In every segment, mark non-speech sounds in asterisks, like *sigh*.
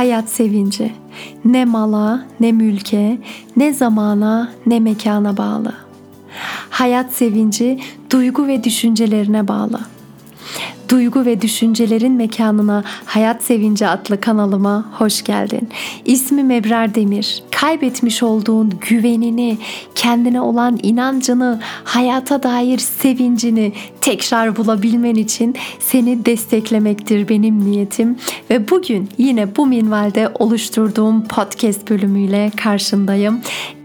hayat sevinci ne mala, ne mülke, ne zamana, ne mekana bağlı. Hayat sevinci duygu ve düşüncelerine bağlı. Duygu ve düşüncelerin mekanına Hayat Sevinci adlı kanalıma hoş geldin. İsmim Ebrar Demir. Kaybetmiş olduğun güvenini, kendine olan inancını, hayata dair sevincini tekrar bulabilmen için seni desteklemektir benim niyetim ve bugün yine bu minvalde oluşturduğum podcast bölümüyle karşındayım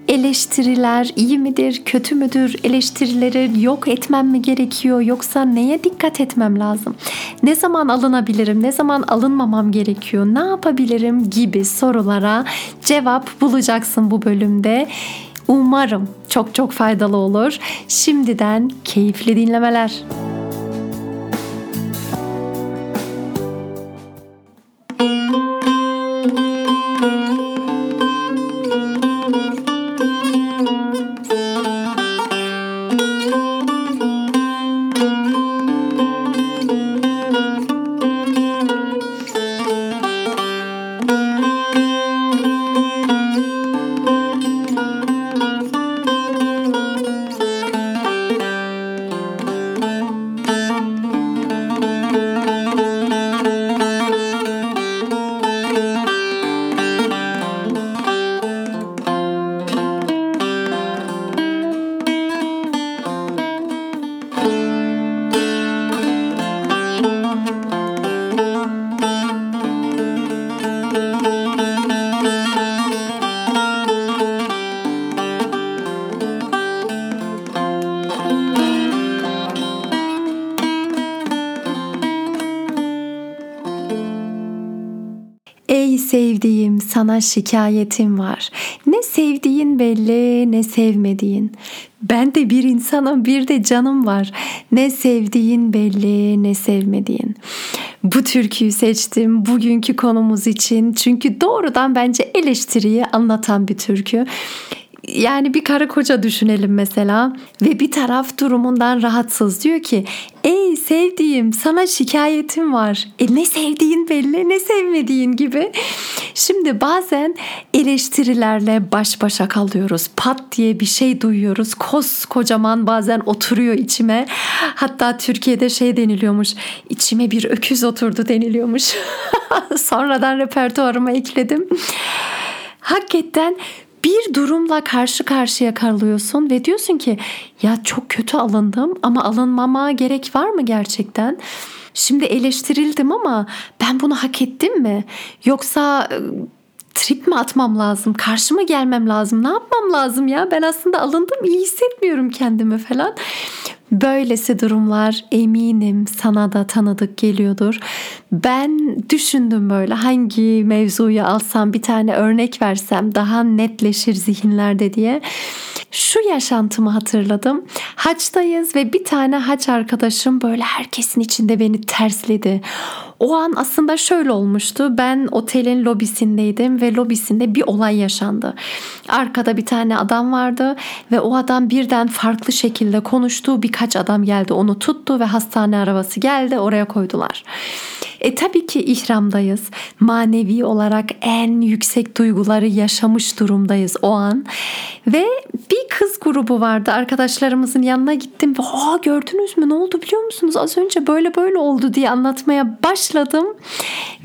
eleştiriler iyi midir, kötü müdür? Eleştirileri yok etmem mi gerekiyor yoksa neye dikkat etmem lazım? Ne zaman alınabilirim? Ne zaman alınmamam gerekiyor? Ne yapabilirim gibi sorulara cevap bulacaksın bu bölümde. Umarım çok çok faydalı olur. Şimdiden keyifli dinlemeler. Sana şikayetim var. Ne sevdiğin belli ne sevmediğin. Ben de bir insanım bir de canım var. Ne sevdiğin belli ne sevmediğin. Bu türküyü seçtim bugünkü konumuz için. Çünkü doğrudan bence eleştiriyi anlatan bir türkü yani bir karı koca düşünelim mesela ve bir taraf durumundan rahatsız diyor ki ey sevdiğim sana şikayetim var. E ne sevdiğin belli ne sevmediğin gibi. Şimdi bazen eleştirilerle baş başa kalıyoruz. Pat diye bir şey duyuyoruz. Kos kocaman bazen oturuyor içime. Hatta Türkiye'de şey deniliyormuş. İçime bir öküz oturdu deniliyormuş. *laughs* Sonradan repertuarıma ekledim. Hakikaten bir durumla karşı karşıya kalıyorsun ve diyorsun ki ya çok kötü alındım ama alınmama gerek var mı gerçekten? Şimdi eleştirildim ama ben bunu hak ettim mi? Yoksa trip mi atmam lazım? Karşıma gelmem lazım? Ne yapmam lazım ya? Ben aslında alındım iyi hissetmiyorum kendimi falan. Böylesi durumlar eminim sana da tanıdık geliyordur. Ben düşündüm böyle hangi mevzuyu alsam bir tane örnek versem daha netleşir zihinlerde diye. Şu yaşantımı hatırladım. Haçtayız ve bir tane haç arkadaşım böyle herkesin içinde beni tersledi. O an aslında şöyle olmuştu. Ben otelin lobisindeydim ve lobisinde bir olay yaşandı. Arkada bir tane adam vardı ve o adam birden farklı şekilde konuştu. Birkaç adam geldi onu tuttu ve hastane arabası geldi oraya koydular. E tabii ki ihramdayız. Manevi olarak en yüksek duyguları yaşamış durumdayız o an. Ve bir kız grubu vardı. Arkadaşlarımızın yanına gittim ve "Aa gördünüz mü? Ne oldu biliyor musunuz? Az önce böyle böyle oldu." diye anlatmaya başladım.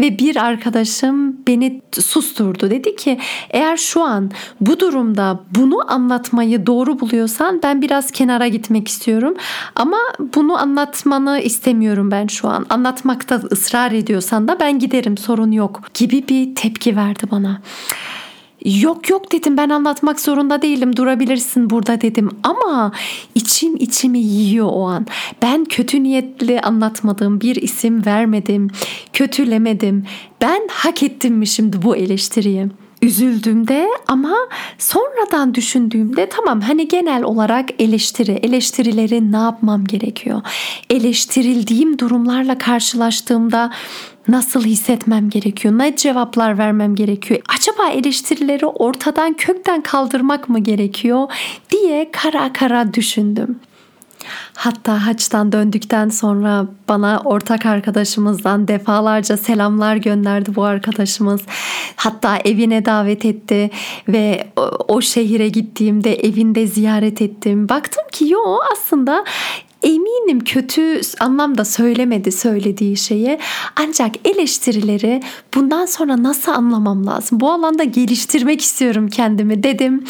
Ve bir arkadaşım beni susturdu. Dedi ki, "Eğer şu an bu durumda bunu anlatmayı doğru buluyorsan ben biraz kenara gitmek istiyorum. Ama bunu anlatmanı istemiyorum ben şu an. Anlatmakta ısrar ediyorsan da ben giderim sorun yok." gibi bir tepki verdi bana. Yok yok dedim ben anlatmak zorunda değilim durabilirsin burada dedim ama içim içimi yiyor o an. Ben kötü niyetli anlatmadığım bir isim vermedim, kötülemedim. Ben hak ettim mi şimdi bu eleştiriyi? üzüldüğümde ama sonradan düşündüğümde tamam hani genel olarak eleştiri, eleştirileri ne yapmam gerekiyor? Eleştirildiğim durumlarla karşılaştığımda nasıl hissetmem gerekiyor? Ne cevaplar vermem gerekiyor? Acaba eleştirileri ortadan kökten kaldırmak mı gerekiyor diye kara kara düşündüm. Hatta haçtan döndükten sonra bana ortak arkadaşımızdan defalarca selamlar gönderdi bu arkadaşımız. Hatta evine davet etti ve o, o şehire gittiğimde evinde ziyaret ettim. Baktım ki yo aslında Eminim kötü anlamda söylemedi söylediği şeyi. Ancak eleştirileri bundan sonra nasıl anlamam lazım? Bu alanda geliştirmek istiyorum kendimi dedim.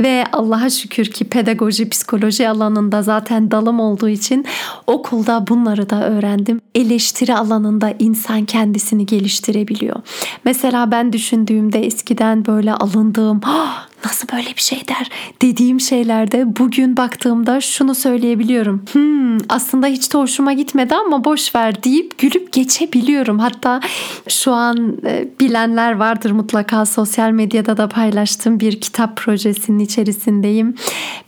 Ve Allah'a şükür ki pedagoji, psikoloji alanında zaten dalım olduğu için okulda bunları da öğrendim. Eleştiri alanında insan kendisini geliştirebiliyor. Mesela ben düşündüğümde eskiden böyle alındığım ah, nasıl böyle bir şey der dediğim şeylerde bugün baktığımda şunu söyleyebiliyorum. Hmm, aslında hiç de hoşuma gitmedi ama boş ver deyip gülüp geçebiliyorum. Hatta şu an e, bilenler vardır mutlaka sosyal medyada da paylaştığım bir kitap projesinin içerisindeyim.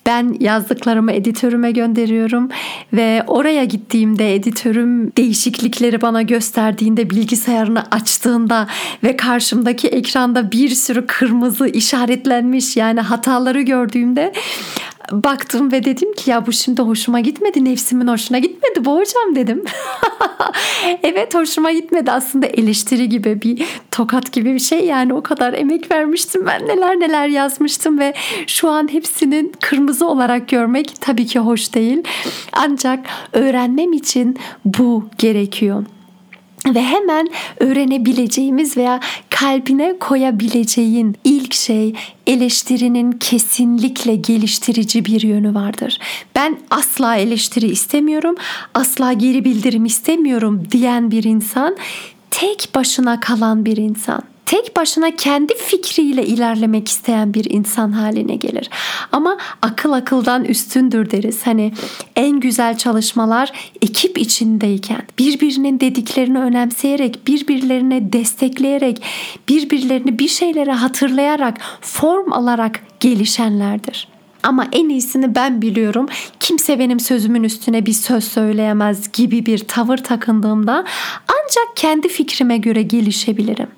Ben yazdıklarımı editörüme gönderiyorum ve oraya gittiğimde editörüm değişiklikleri bana gösterdiğinde bilgisayarını açtığında ve karşımdaki ekranda bir sürü kırmızı işaretlenmiş yani hataları gördüğümde baktım ve dedim ki ya bu şimdi hoşuma gitmedi. Nefsimin hoşuna gitmedi bu hocam dedim. *laughs* evet hoşuma gitmedi aslında eleştiri gibi bir tokat gibi bir şey yani o kadar emek vermiştim ben neler neler yazmıştım ve şu an hepsinin kırmızı olarak görmek tabii ki hoş değil. Ancak öğrenmem için bu gerekiyor ve hemen öğrenebileceğimiz veya kalbine koyabileceğin ilk şey eleştirinin kesinlikle geliştirici bir yönü vardır. Ben asla eleştiri istemiyorum, asla geri bildirim istemiyorum diyen bir insan tek başına kalan bir insan tek başına kendi fikriyle ilerlemek isteyen bir insan haline gelir. Ama akıl akıldan üstündür deriz. Hani en güzel çalışmalar ekip içindeyken, birbirinin dediklerini önemseyerek, birbirlerine destekleyerek, birbirlerini bir şeylere hatırlayarak, form alarak gelişenlerdir. Ama en iyisini ben biliyorum. Kimse benim sözümün üstüne bir söz söyleyemez gibi bir tavır takındığımda ancak kendi fikrime göre gelişebilirim.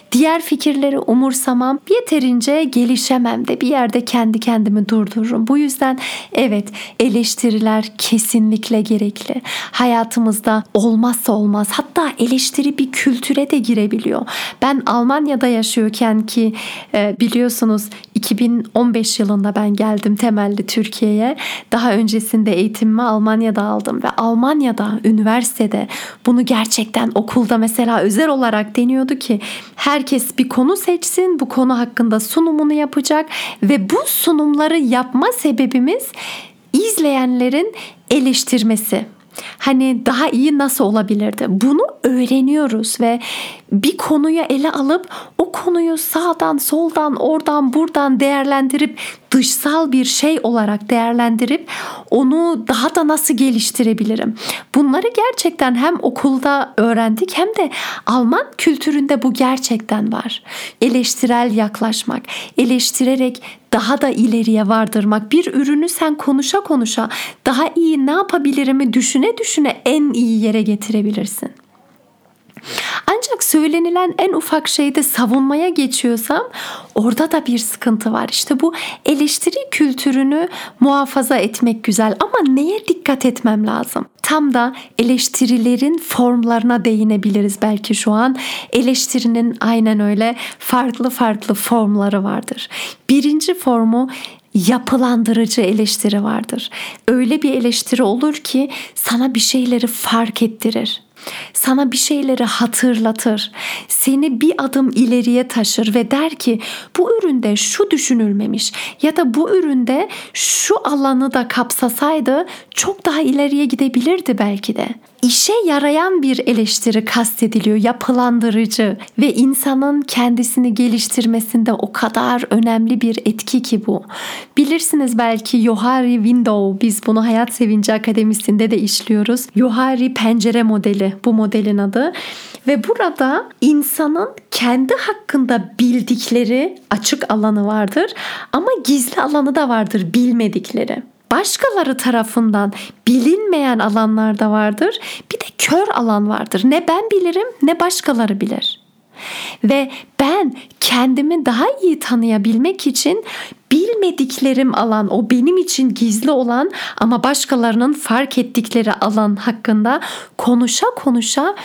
Diğer fikirleri umursamam, yeterince gelişemem de bir yerde kendi kendimi durdururum. Bu yüzden evet eleştiriler kesinlikle gerekli. Hayatımızda olmazsa olmaz. Hatta eleştiri bir kültüre de girebiliyor. Ben Almanya'da yaşıyorken ki e, biliyorsunuz 2015 yılında ben geldim temelli Türkiye'ye. Daha öncesinde eğitimimi Almanya'da aldım ve Almanya'da üniversitede bunu gerçekten okulda mesela özel olarak deniyordu ki herkes bir konu seçsin, bu konu hakkında sunumunu yapacak ve bu sunumları yapma sebebimiz izleyenlerin eleştirmesi. Hani daha iyi nasıl olabilirdi? Bunu öğreniyoruz ve bir konuyu ele alıp o konuyu sağdan, soldan, oradan, buradan değerlendirip dışsal bir şey olarak değerlendirip onu daha da nasıl geliştirebilirim? Bunları gerçekten hem okulda öğrendik hem de Alman kültüründe bu gerçekten var. Eleştirel yaklaşmak, eleştirerek daha da ileriye vardırmak. Bir ürünü sen konuşa konuşa daha iyi ne yapabilirimi düşüne düşüne en iyi yere getirebilirsin. Ancak söylenilen en ufak şeyde savunmaya geçiyorsam orada da bir sıkıntı var. İşte bu eleştiri kültürünü muhafaza etmek güzel ama neye dikkat etmem lazım? Tam da eleştirilerin formlarına değinebiliriz belki şu an. Eleştirinin aynen öyle farklı farklı formları vardır. Birinci formu yapılandırıcı eleştiri vardır. Öyle bir eleştiri olur ki sana bir şeyleri fark ettirir sana bir şeyleri hatırlatır. Seni bir adım ileriye taşır ve der ki bu üründe şu düşünülmemiş ya da bu üründe şu alanı da kapsasaydı çok daha ileriye gidebilirdi belki de işe yarayan bir eleştiri kastediliyor, yapılandırıcı ve insanın kendisini geliştirmesinde o kadar önemli bir etki ki bu. Bilirsiniz belki Yohari Window, biz bunu Hayat Sevinci Akademisi'nde de işliyoruz. Yohari pencere modeli bu modelin adı. Ve burada insanın kendi hakkında bildikleri açık alanı vardır ama gizli alanı da vardır bilmedikleri başkaları tarafından bilinmeyen alanlar da vardır. Bir de kör alan vardır. Ne ben bilirim ne başkaları bilir. Ve ben kendimi daha iyi tanıyabilmek için bilmediklerim alan, o benim için gizli olan ama başkalarının fark ettikleri alan hakkında konuşa konuşa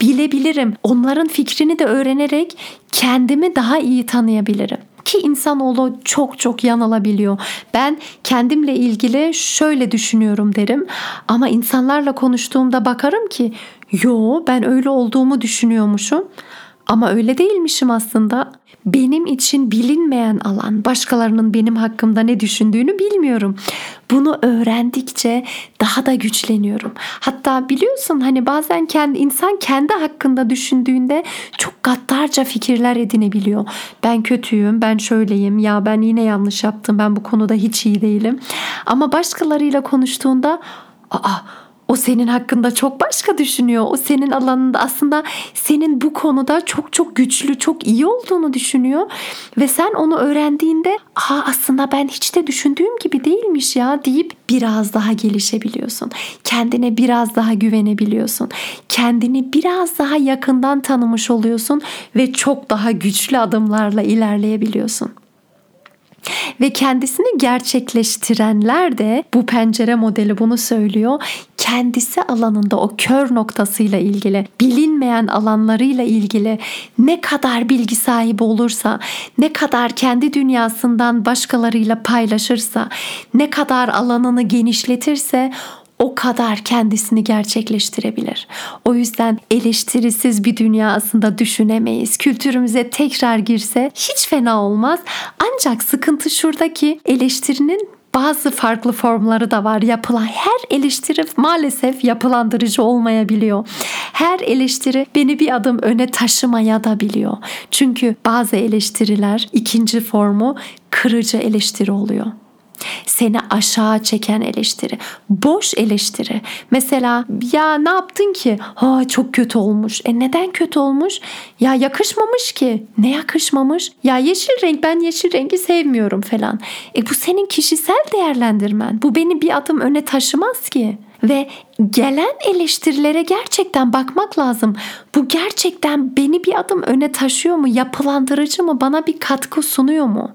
bilebilirim. Onların fikrini de öğrenerek kendimi daha iyi tanıyabilirim ki insanoğlu çok çok yanılabiliyor. Ben kendimle ilgili şöyle düşünüyorum derim ama insanlarla konuştuğumda bakarım ki yo ben öyle olduğumu düşünüyormuşum ama öyle değilmişim aslında. Benim için bilinmeyen alan, başkalarının benim hakkımda ne düşündüğünü bilmiyorum. Bunu öğrendikçe daha da güçleniyorum. Hatta biliyorsun hani bazen kendi insan kendi hakkında düşündüğünde çok gaddarca fikirler edinebiliyor. Ben kötüyüm, ben şöyleyim, ya ben yine yanlış yaptım, ben bu konuda hiç iyi değilim. Ama başkalarıyla konuştuğunda aa o senin hakkında çok başka düşünüyor. O senin alanında aslında senin bu konuda çok çok güçlü, çok iyi olduğunu düşünüyor. Ve sen onu öğrendiğinde Aa, aslında ben hiç de düşündüğüm gibi değilmiş ya deyip biraz daha gelişebiliyorsun. Kendine biraz daha güvenebiliyorsun. Kendini biraz daha yakından tanımış oluyorsun ve çok daha güçlü adımlarla ilerleyebiliyorsun. Ve kendisini gerçekleştirenler de bu pencere modeli bunu söylüyor. Kendisi alanında o kör noktasıyla ilgili, bilinmeyen alanlarıyla ilgili ne kadar bilgi sahibi olursa, ne kadar kendi dünyasından başkalarıyla paylaşırsa, ne kadar alanını genişletirse o kadar kendisini gerçekleştirebilir. O yüzden eleştirisiz bir dünya aslında düşünemeyiz. Kültürümüze tekrar girse hiç fena olmaz. Ancak sıkıntı şuradaki eleştirinin bazı farklı formları da var. Yapılan her eleştiri maalesef yapılandırıcı olmayabiliyor. Her eleştiri beni bir adım öne taşımaya da biliyor. Çünkü bazı eleştiriler ikinci formu kırıcı eleştiri oluyor. Seni aşağı çeken eleştiri. Boş eleştiri. Mesela ya ne yaptın ki? Ha çok kötü olmuş. E neden kötü olmuş? Ya yakışmamış ki. Ne yakışmamış? Ya yeşil renk ben yeşil rengi sevmiyorum falan. E bu senin kişisel değerlendirmen. Bu beni bir adım öne taşımaz ki ve gelen eleştirilere gerçekten bakmak lazım. Bu gerçekten beni bir adım öne taşıyor mu? Yapılandırıcı mı? Bana bir katkı sunuyor mu?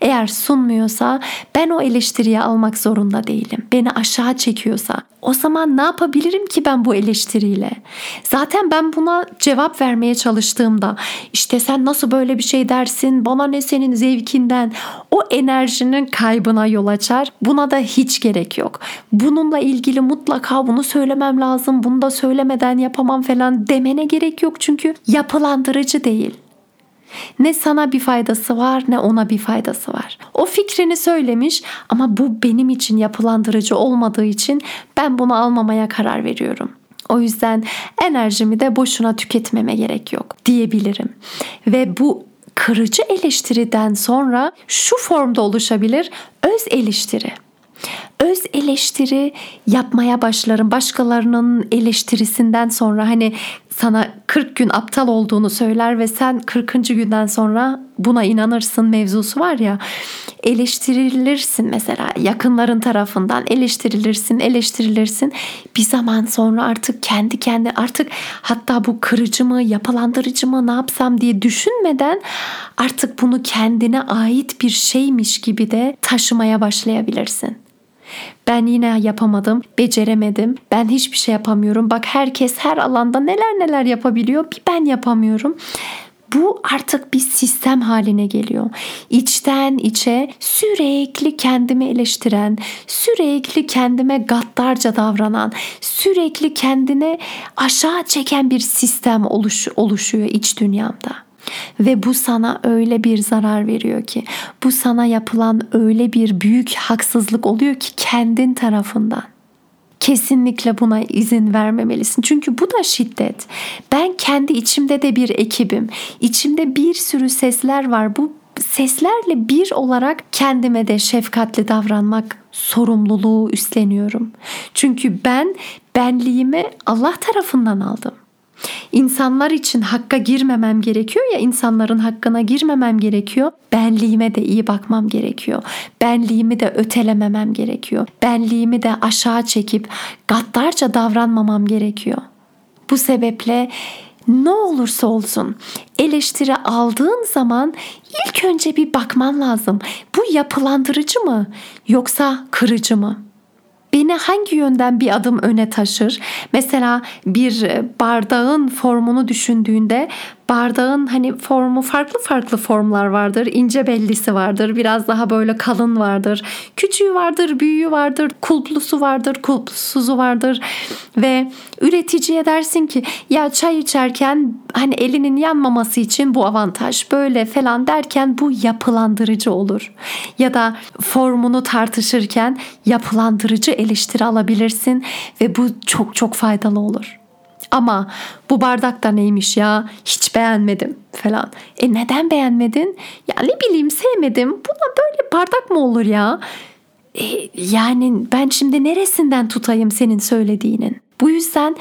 Eğer sunmuyorsa ben o eleştiriyi almak zorunda değilim. Beni aşağı çekiyorsa o zaman ne yapabilirim ki ben bu eleştiriyle? Zaten ben buna cevap vermeye çalıştığımda işte sen nasıl böyle bir şey dersin? Bana ne senin zevkinden? O enerjinin kaybına yol açar. Buna da hiç gerek yok. Bununla ilgili mutlaka bunu söylemem lazım. Bunu da söylemeden yapamam falan demene gerek yok çünkü yapılandırıcı değil. Ne sana bir faydası var ne ona bir faydası var. O fikrini söylemiş ama bu benim için yapılandırıcı olmadığı için ben bunu almamaya karar veriyorum. O yüzden enerjimi de boşuna tüketmeme gerek yok diyebilirim. Ve bu kırıcı eleştiriden sonra şu formda oluşabilir öz eleştiri. Öz eleştiri yapmaya başlarım. Başkalarının eleştirisinden sonra hani sana 40 gün aptal olduğunu söyler ve sen 40. günden sonra buna inanırsın mevzusu var ya eleştirilirsin mesela yakınların tarafından eleştirilirsin eleştirilirsin bir zaman sonra artık kendi kendi artık hatta bu kırıcı mı yapılandırıcı mı ne yapsam diye düşünmeden artık bunu kendine ait bir şeymiş gibi de taşımaya başlayabilirsin. Ben yine yapamadım, beceremedim. Ben hiçbir şey yapamıyorum. Bak herkes her alanda neler neler yapabiliyor. Bir ben yapamıyorum. Bu artık bir sistem haline geliyor. İçten içe sürekli kendimi eleştiren, sürekli kendime gaddarca davranan, sürekli kendine aşağı çeken bir sistem oluş, oluşuyor iç dünyamda. Ve bu sana öyle bir zarar veriyor ki, bu sana yapılan öyle bir büyük haksızlık oluyor ki kendin tarafından. Kesinlikle buna izin vermemelisin. Çünkü bu da şiddet. Ben kendi içimde de bir ekibim. İçimde bir sürü sesler var. Bu seslerle bir olarak kendime de şefkatli davranmak sorumluluğu üstleniyorum. Çünkü ben benliğimi Allah tarafından aldım. İnsanlar için hakka girmemem gerekiyor ya insanların hakkına girmemem gerekiyor. Benliğime de iyi bakmam gerekiyor. Benliğimi de ötelememem gerekiyor. Benliğimi de aşağı çekip gaddarca davranmamam gerekiyor. Bu sebeple ne olursa olsun eleştiri aldığın zaman ilk önce bir bakman lazım. Bu yapılandırıcı mı yoksa kırıcı mı? Beni hangi yönden bir adım öne taşır? Mesela bir bardağın formunu düşündüğünde bardağın hani formu farklı farklı formlar vardır. İnce bellisi vardır. Biraz daha böyle kalın vardır. Küçüğü vardır, büyüğü vardır. Kulplusu vardır, kulplusuzu vardır. Ve üreticiye dersin ki ya çay içerken hani elinin yanmaması için bu avantaj böyle falan derken bu yapılandırıcı olur. Ya da formunu tartışırken yapılandırıcı eleştiri alabilirsin ve bu çok çok faydalı olur. Ama bu bardak da neymiş ya hiç beğenmedim falan. E neden beğenmedin? Ya ne bileyim sevmedim. Buna böyle bardak mı olur ya? E, yani ben şimdi neresinden tutayım senin söylediğinin? Bu yüzden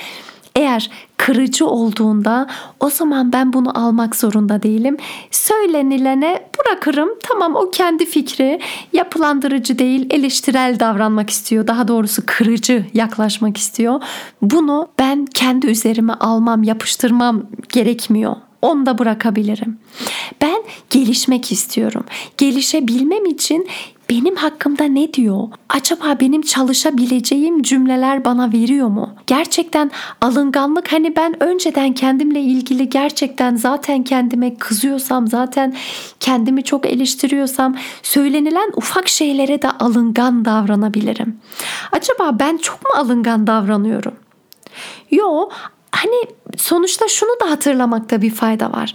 eğer kırıcı olduğunda o zaman ben bunu almak zorunda değilim. Söylenilene bırakırım. Tamam o kendi fikri yapılandırıcı değil, eleştirel davranmak istiyor. Daha doğrusu kırıcı yaklaşmak istiyor. Bunu ben kendi üzerime almam, yapıştırmam gerekmiyor. Onu da bırakabilirim. Ben gelişmek istiyorum. Gelişebilmem için benim hakkımda ne diyor? Acaba benim çalışabileceğim cümleler bana veriyor mu? Gerçekten alınganlık hani ben önceden kendimle ilgili gerçekten zaten kendime kızıyorsam, zaten kendimi çok eleştiriyorsam söylenilen ufak şeylere de alıngan davranabilirim. Acaba ben çok mu alıngan davranıyorum? Yo hani sonuçta şunu da hatırlamakta bir fayda var.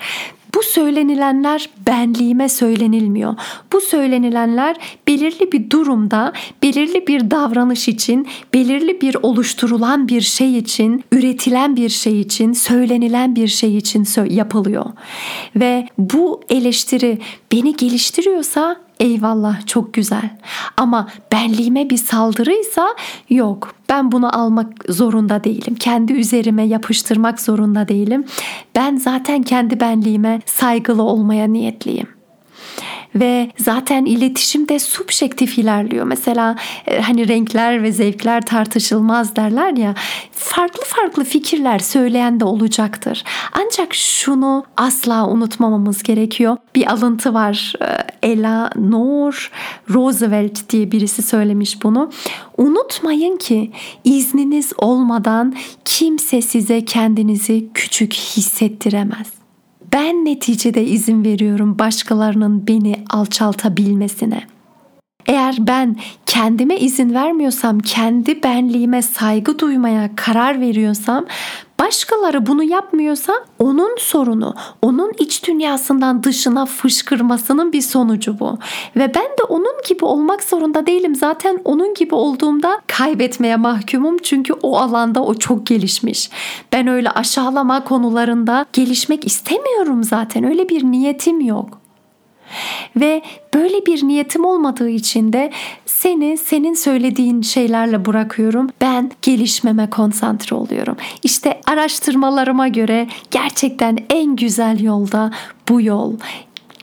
Bu söylenilenler benliğime söylenilmiyor. Bu söylenilenler belirli bir durumda, belirli bir davranış için, belirli bir oluşturulan bir şey için, üretilen bir şey için, söylenilen bir şey için yapılıyor. Ve bu eleştiri beni geliştiriyorsa eyvallah çok güzel. Ama benliğime bir saldırıysa yok. Ben bunu almak zorunda değilim. Kendi üzerime yapıştırmak zorunda değilim. Ben zaten kendi benliğime saygılı olmaya niyetliyim ve zaten iletişim de subjektif ilerliyor. Mesela e, hani renkler ve zevkler tartışılmaz derler ya. Farklı farklı fikirler söyleyen de olacaktır. Ancak şunu asla unutmamamız gerekiyor. Bir alıntı var. E, Ella Noor Roosevelt diye birisi söylemiş bunu. Unutmayın ki izniniz olmadan kimse size kendinizi küçük hissettiremez. Ben neticede izin veriyorum başkalarının beni alçaltabilmesine. Eğer ben kendime izin vermiyorsam, kendi benliğime saygı duymaya karar veriyorsam, başkaları bunu yapmıyorsa onun sorunu, onun iç dünyasından dışına fışkırmasının bir sonucu bu. Ve ben de onun gibi olmak zorunda değilim. Zaten onun gibi olduğumda kaybetmeye mahkumum çünkü o alanda o çok gelişmiş. Ben öyle aşağılama konularında gelişmek istemiyorum zaten. Öyle bir niyetim yok. Ve böyle bir niyetim olmadığı için de seni senin söylediğin şeylerle bırakıyorum. Ben gelişmeme konsantre oluyorum. İşte araştırmalarıma göre gerçekten en güzel yolda bu yol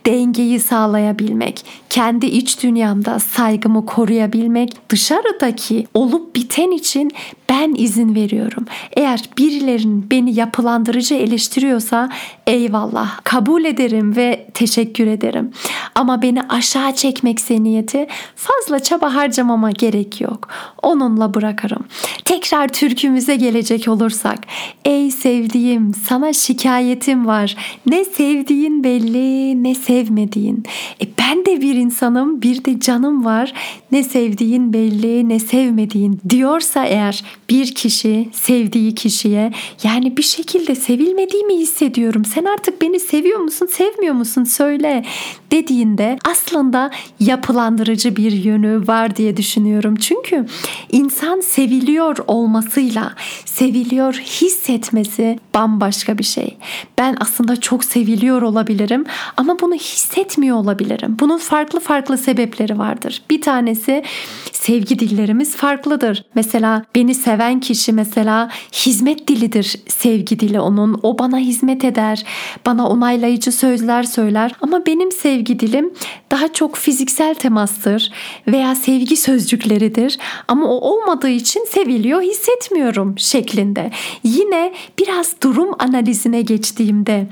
dengeyi sağlayabilmek, kendi iç dünyamda saygımı koruyabilmek, dışarıdaki olup biten için ben izin veriyorum. Eğer birilerinin beni yapılandırıcı eleştiriyorsa eyvallah kabul ederim ve teşekkür ederim. Ama beni aşağı çekmekse niyeti fazla çaba harcamama gerek yok. Onunla bırakırım. Tekrar türkümüze gelecek olursak. Ey sevdiğim sana şikayetim var. Ne sevdiğin belli ne sevmediğin. E ben de bir insanım bir de canım var. Ne sevdiğin belli ne sevmediğin diyorsa eğer bir kişi sevdiği kişiye yani bir şekilde sevilmediğimi hissediyorum. Sen artık beni seviyor musun, sevmiyor musun söyle dediğinde aslında yapılandırıcı bir yönü var diye düşünüyorum. Çünkü insan seviliyor olmasıyla seviliyor hissetmesi bambaşka bir şey. Ben aslında çok seviliyor olabilirim ama bunu hissetmiyor olabilirim. Bunun farklı farklı sebepleri vardır. Bir tanesi sevgi dillerimiz farklıdır. Mesela beni seven kişi mesela hizmet dilidir sevgi dili onun. O bana hizmet eder, bana onaylayıcı sözler söyler. Ama benim sevgi dilim daha çok fiziksel temastır veya sevgi sözcükleridir. Ama o olmadığı için seviliyor hissetmiyorum şeklinde. Yine biraz durum analizine geçtiğimde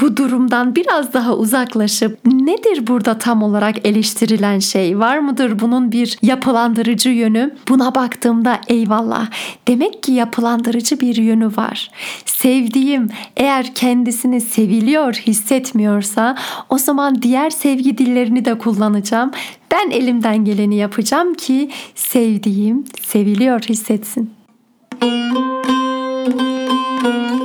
bu durumdan biraz daha uzaklaşıp nedir burada tam olarak eleştirilen şey? Var mıdır bunun bir yapılandırıcı yönü? Buna baktığımda eyvallah. Demek ki yapılandırıcı bir yönü var. Sevdiğim eğer kendisini seviliyor hissetmiyorsa o zaman diğer sevgi dillerini de kullanacağım. Ben elimden geleni yapacağım ki sevdiğim seviliyor hissetsin. Müzik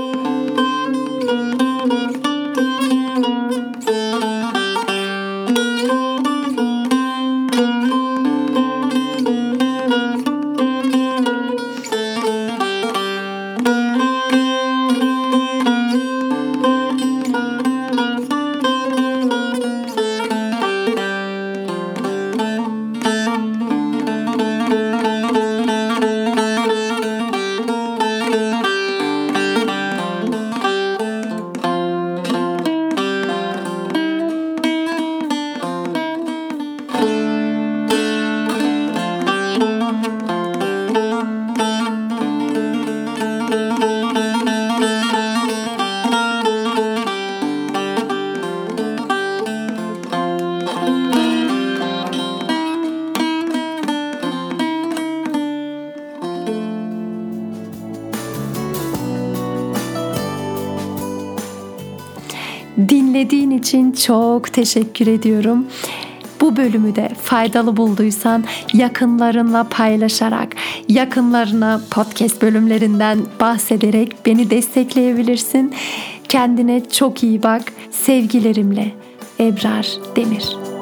çok teşekkür ediyorum. Bu bölümü de faydalı bulduysan yakınlarınla paylaşarak, yakınlarına podcast bölümlerinden bahsederek beni destekleyebilirsin. Kendine çok iyi bak. Sevgilerimle Ebrar Demir.